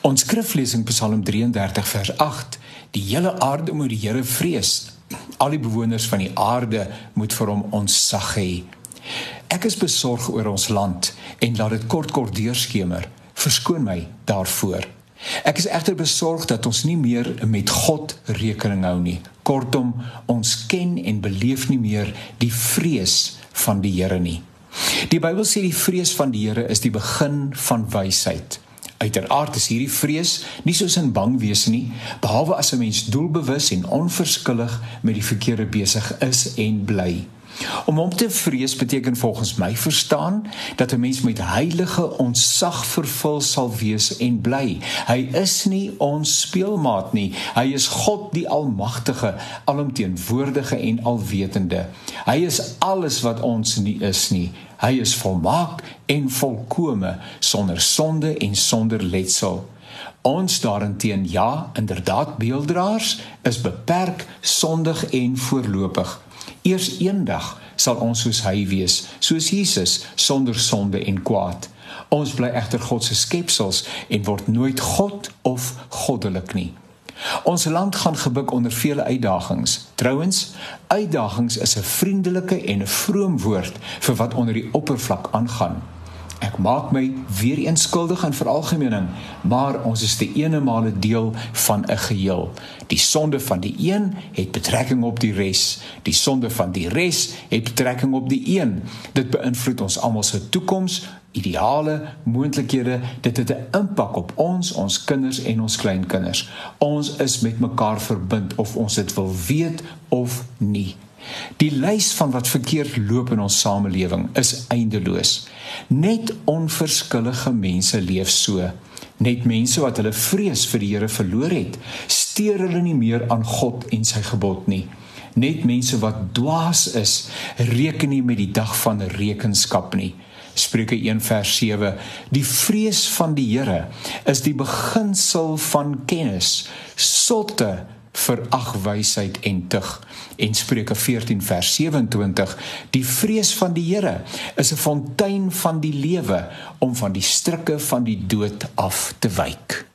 Ons skriflesing Psalm 33 vers 8: Die hele aarde moet die Here vrees. Al die bewoners van die aarde moet vir hom ontzag hê. Ek is besorg oor ons land en laat dit kort kort deurskemer. Verskoon my daarvoor. Ek is egter besorg dat ons nie meer met God rekening hou nie. Kortom, ons ken en beleef nie meer die vrees van die Here nie. Die Bybel sê die vrees van die Here is die begin van wysheid. Uiteraard is hierdie vrees nie soos in bang wees nie, behalwe as 'n mens doelbewus en onverskillig met die verkeerde besig is en bly. Om hom te vrees beteken volgens my verstaan dat 'n mens met heilige ontzag vervul sal wees en bly. Hy is nie ons speelmaat nie. Hy is God die almagtige, alomteenwoordige en alwetende. Hy is alles wat ons nie is nie. Hy is volmaak en volkome sonder sonde en sonder letsel. Ons daarenteen ja, inderdaad beelddraers is beperk, sondig en voorlopig. Eers eendag sal ons soos hy wees, soos Jesus sonder sonde en kwaad. Ons bly egter God se skepsels en word nooit God of goddelik nie. Ons land gaan gebuk onder vele uitdagings. Trouwens, uitdagings is 'n vriendelike en 'n vroom woord vir wat onder die oppervlak aangaan. Ek maak my weer eens skuldig aan veralgemening, maar ons is te eenemale deel van 'n geheel. Die sonde van die een het betrekking op die res. Die sonde van die res het betrekking op die een. Dit beïnvloed ons almal se toekoms, ideale, moontlikhede. Dit het 'n impak op ons, ons kinders en ons kleinkinders. Ons is met mekaar verbind of ons dit wil weet of nie. Die lys van wat verkeerd loop in ons samelewing is eindeloos. Net onverskillige mense leef so. Net mense wat hulle vrees vir die Here verloor het, steur hulle nie meer aan God en sy gebod nie. Net mense wat dwaas is, reken nie met die dag van rekenskap nie. Spreuke 1 vers 7 Die vrees van die Here is die beginsel van kennis. Sotte verag wysheid en tug. En Spreuke 14 vers 27 die vrees van die Here is 'n fontein van die lewe om van die strikke van die dood af te wyk